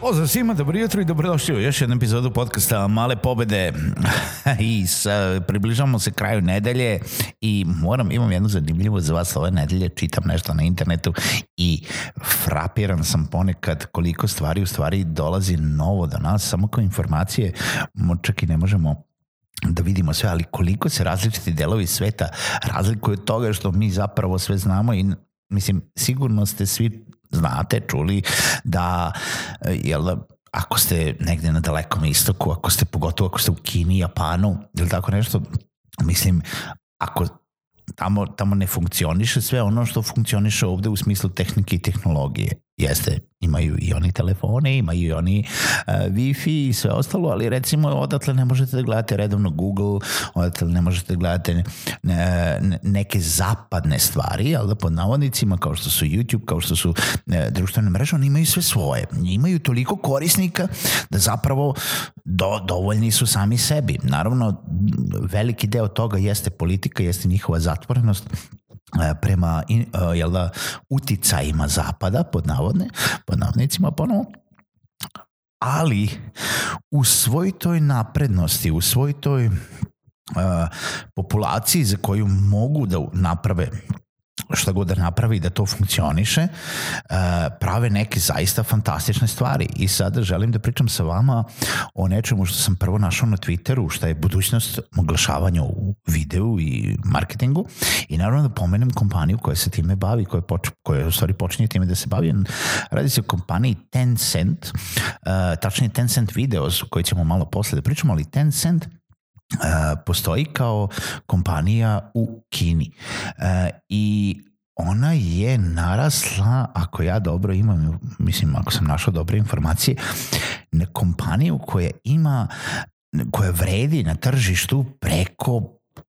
Pozdrav svima, dobro jutro i dobrodošli u još jednu epizodu podcasta Male pobede i sa, e, približavamo se kraju nedelje i moram, imam jednu zanimljivu za vas ove nedelje, čitam nešto na internetu i frapiran sam ponekad koliko stvari u stvari dolazi novo do nas, samo kao informacije, čak i ne možemo da vidimo sve, ali koliko se različiti delovi sveta razlikuju od toga što mi zapravo sve znamo i mislim, sigurno ste svi znate, čuli, da e, jel, da, ako ste negde na dalekom istoku, ako ste pogotovo ako ste u Kini, Japanu ili tako nešto, mislim, ako tamo, tamo ne funkcioniše sve ono što funkcioniše ovde u smislu tehnike i tehnologije jeste, imaju i oni telefone, imaju i oni uh, Wi-Fi i sve ostalo, ali recimo odatle ne možete da gledate redovno Google, odatle ne možete da gledate ne, neke zapadne stvari, ali da pod navodnicima kao što su YouTube, kao što su ne, društvene mreže, oni imaju sve svoje. Imaju toliko korisnika da zapravo do, dovoljni su sami sebi. Naravno, veliki deo toga jeste politika, jeste njihova zatvorenost, E, prema e, jel da, uticajima zapada, pod navodne, pod navodnicima ponovo, ali u svoj toj naprednosti, u svoj toj e, populaciji za koju mogu da naprave šta god da napravi da to funkcioniše, e, prave neke zaista fantastične stvari. I sada želim da pričam sa vama o nečemu što sam prvo našao na Twitteru, šta je budućnost oglašavanja u videu i marketingu. I naravno da pomenem kompaniju koja se time bavi, koja, poč, koja u stvari počinje time da se bavi. Radi se o kompaniji Tencent, e, tačnije Tencent Videos, koji ćemo malo posle da pričamo, ali Tencent E, postoji kao kompanija u Kini e, i ona je narasla, ako ja dobro imam, mislim ako sam našao dobre informacije, na kompaniju koja ima, koja vredi na tržištu preko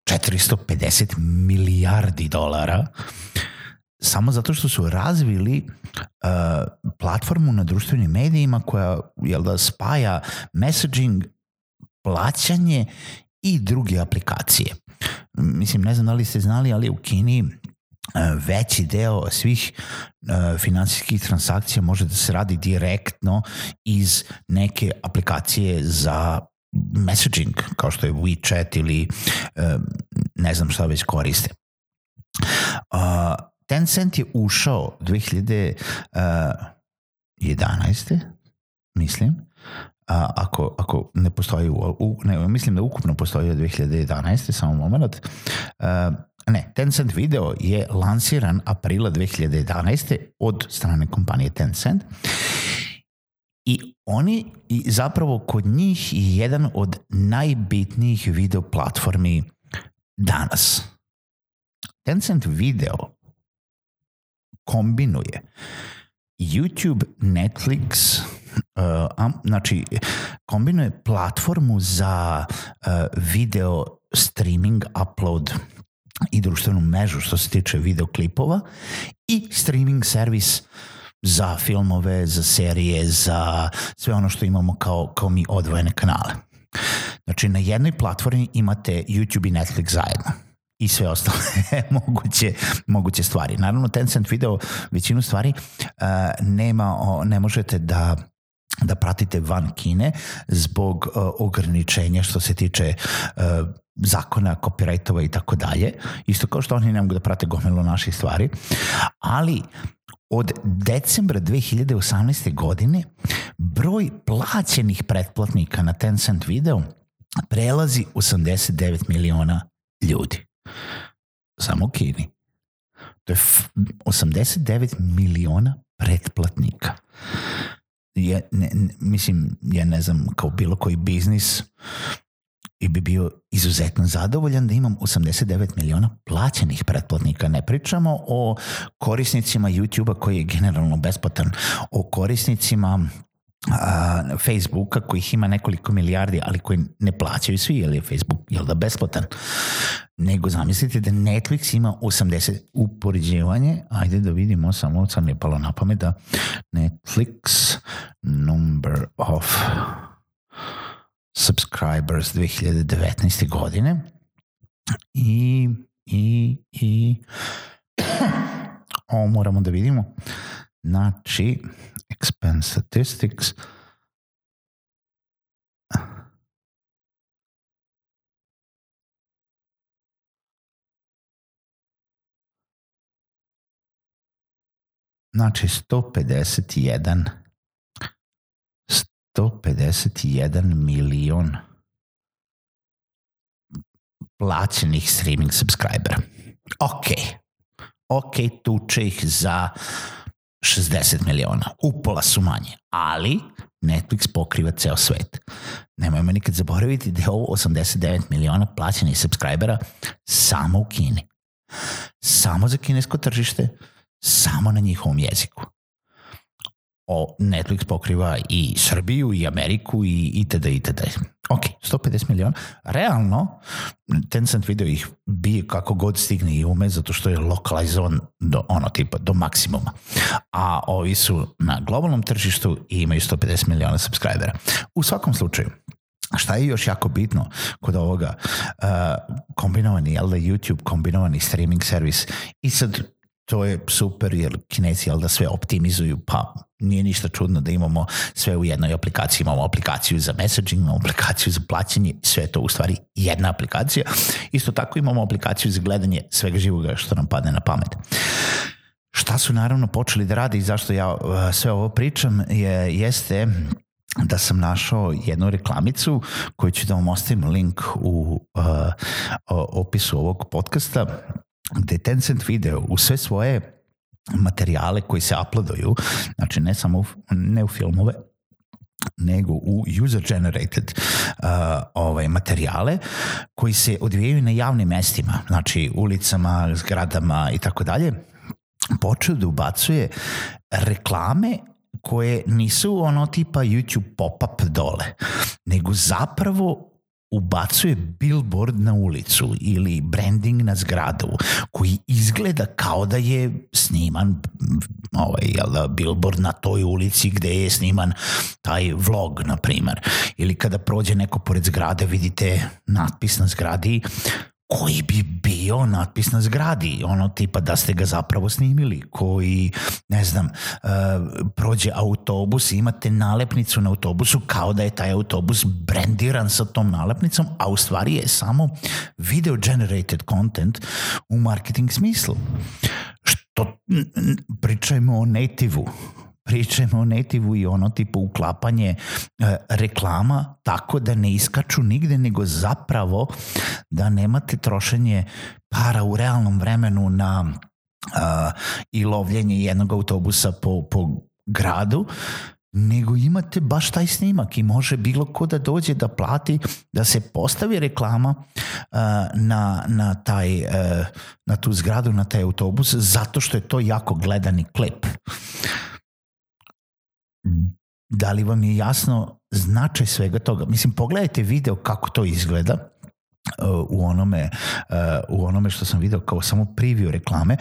450 milijardi dolara samo zato što su razvili uh, platformu na društvenim medijima koja jel da spaja messaging plaćanje i druge aplikacije. Mislim, ne znam da li ste znali, ali u Kini e, veći deo svih e, finansijskih transakcija može da se radi direktno iz neke aplikacije za messaging, kao što je WeChat ili e, ne znam šta već koriste. Tencent je ušao 2011. mislim, a, ako, ako ne postoji, u, u, ne, mislim da ukupno postoji od 2011. samo moment, a, ne, Tencent Video je lansiran aprila 2011. od strane kompanije Tencent i oni i zapravo kod njih je jedan od najbitnijih video platformi danas. Tencent Video kombinuje YouTube, Netflix, Uh, a, znači, kombinuje platformu za a, uh, video streaming upload i društvenu mežu što se tiče videoklipova i streaming servis za filmove, za serije, za sve ono što imamo kao, kao mi odvojene kanale. Znači, na jednoj platformi imate YouTube i Netflix zajedno i sve ostale moguće, moguće stvari. Naravno, Tencent video većinu stvari uh, nema, o, ne možete da da pratite van Kine zbog uh, ograničenja što se tiče uh, zakona, copyrightova i tako dalje. Isto kao što oni ne mogu da prate gomilu naše stvari. Ali od decembra 2018. godine broj plaćenih pretplatnika na Tencent video prelazi 89 miliona ljudi. Samo u Kini. To je 89 miliona pretplatnika je, ne, mislim, ja ne znam, kao bilo koji biznis i bi bio izuzetno zadovoljan da imam 89 miliona plaćenih pretplatnika. Ne pričamo o korisnicima YouTube-a koji je generalno besplatan, o korisnicima uh, Facebooka kojih ima nekoliko milijardi, ali koji ne plaćaju svi, jer je Facebook jel da, besplatan. Nego zamislite da Netflix ima 80 upoređivanje, ajde da vidimo, samo sam je palo na pamet da Netflix number of subscribers 2019. godine i i i ovo moramo da vidimo Znači, expense statistics. Znači, 151 151 milion plaćenih streaming subscribera. Ok. Ok, tuče ih za 60 miliona, upola su manje, ali Netflix pokriva ceo svet. Nemojmo nikad zaboraviti da je ovo 89 miliona plaćenih subscribera samo u Kini. Samo za kinesko tržište, samo na njihovom jeziku o, Netflix pokriva i Srbiju i Ameriku i itd. itd. Ok, 150 miliona. Realno, Tencent video ih bi kako god stigne i ume, zato što je lokalizovan do ono tipa, do maksimuma. A ovi su na globalnom tržištu i imaju 150 miliona subscribera. U svakom slučaju, Šta je još jako bitno kod ovoga? Uh, kombinovani, jel da, YouTube, kombinovani streaming servis i sad to je super jer kinesi jel da sve optimizuju, pa nije ništa čudno da imamo sve u jednoj aplikaciji, imamo aplikaciju za messaging, imamo aplikaciju za plaćanje, sve to u stvari jedna aplikacija. Isto tako imamo aplikaciju za gledanje svega živoga što nam padne na pamet. Šta su naravno počeli da rade i zašto ja uh, sve ovo pričam je, jeste da sam našao jednu reklamicu koju ću da vam ostavim link u uh, opisu ovog podcasta gde Tencent video u sve svoje materijale koji se uploaduju, znači ne samo u, ne u filmove, nego u user generated uh, ovaj materijale koji se odvijaju na javnim mestima, znači ulicama, zgradama i tako dalje, počeo da ubacuje reklame koje nisu ono tipa YouTube pop-up dole, nego zapravo ubacuje billboard na ulicu ili branding na zgradu koji izgleda kao da je sniman ovaj, jel da, billboard na toj ulici gde je sniman taj vlog, na primer. Ili kada prođe neko pored zgrade, vidite natpis na zgradi koji bi bio natpis na zgradi, ono tipa da ste ga zapravo snimili, koji, ne znam, e, prođe autobus i imate nalepnicu na autobusu kao da je taj autobus brendiran sa tom nalepnicom, a u stvari je samo video generated content u marketing smislu. Što pričajmo o nativu, pričamo o netivu i ono tipu uklapanje e, reklama tako da ne iskaču nigde nego zapravo da nemate trošenje para u realnom vremenu na a, e, i lovljenje jednog autobusa po, po gradu nego imate baš taj snimak i može bilo ko da dođe da plati da se postavi reklama uh, na, na, taj, uh, na tu zgradu, na taj autobus zato što je to jako gledani klip. Uh, Da li vam je jasno značaj svega toga? Mislim, pogledajte video kako to izgleda uh, u onome, uh, u onome što sam video kao samo preview reklame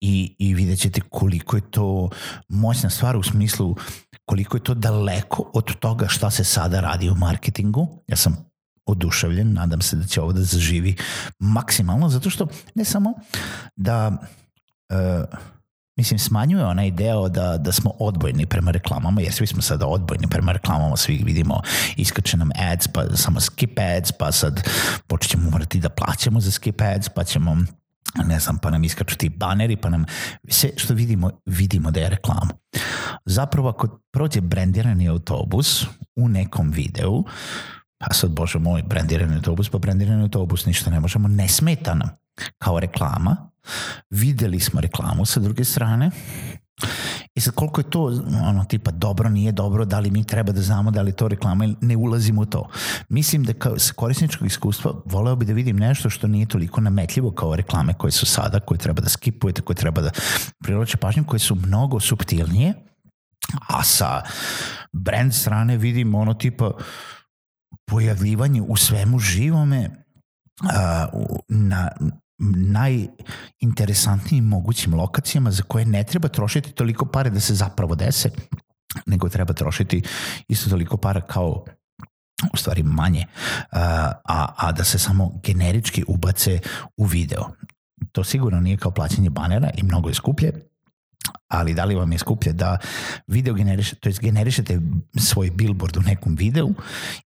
i, i vidjet ćete koliko je to moćna stvar u smislu koliko je to daleko od toga šta se sada radi u marketingu. Ja sam oduševljen, nadam se da će ovo da zaživi maksimalno, zato što ne samo da uh, Mislim, smanjuje onaj deo da, da smo odbojni prema reklamama, jer svi smo sada odbojni prema reklamama, svi vidimo iskače nam ads, pa samo skip ads, pa sad počećemo morati da plaćamo za skip ads, pa ćemo ne znam, pa nam iskaču ti baneri, pa nam sve što vidimo, vidimo da je reklama. Zapravo ako prođe brandirani autobus u nekom videu, pa sad bože moj, brandirani autobus, pa brandirani autobus, ništa ne možemo, ne smeta nam kao reklama, Videli smo reklamu sa druge strane I e sad koliko je to, ono, tipa dobro, nije dobro, da li mi treba da znamo da li to reklama ili ne ulazimo u to. Mislim da kao, sa korisničkog iskustva voleo bi da vidim nešto što nije toliko nametljivo kao reklame koje su sada, koje treba da skipujete, koje treba da priloče pažnju, koje su mnogo subtilnije, a sa brand strane vidim ono tipa pojavljivanje u svemu živome, Uh, na, najinteresantnijim mogućim lokacijama za koje ne treba trošiti toliko pare da se zapravo dese, nego treba trošiti isto toliko para kao u stvari manje, a, a da se samo generički ubace u video. To sigurno nije kao plaćanje banera i mnogo je skuplje, ali da li vam je skuplje da video generišete, to jest generišete svoj billboard u nekom videu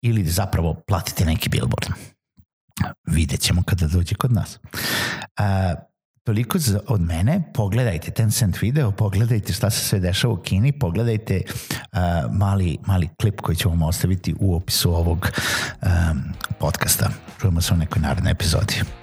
ili zapravo platite neki billboard? Vidjet ćemo kada dođe kod nas. A, toliko za, od mene, pogledajte Tencent video, pogledajte šta se sve dešava u Kini, pogledajte uh, mali, mali klip koji ću vam ostaviti u opisu ovog um, podcasta. Čujemo se u nekoj narednoj epizodi.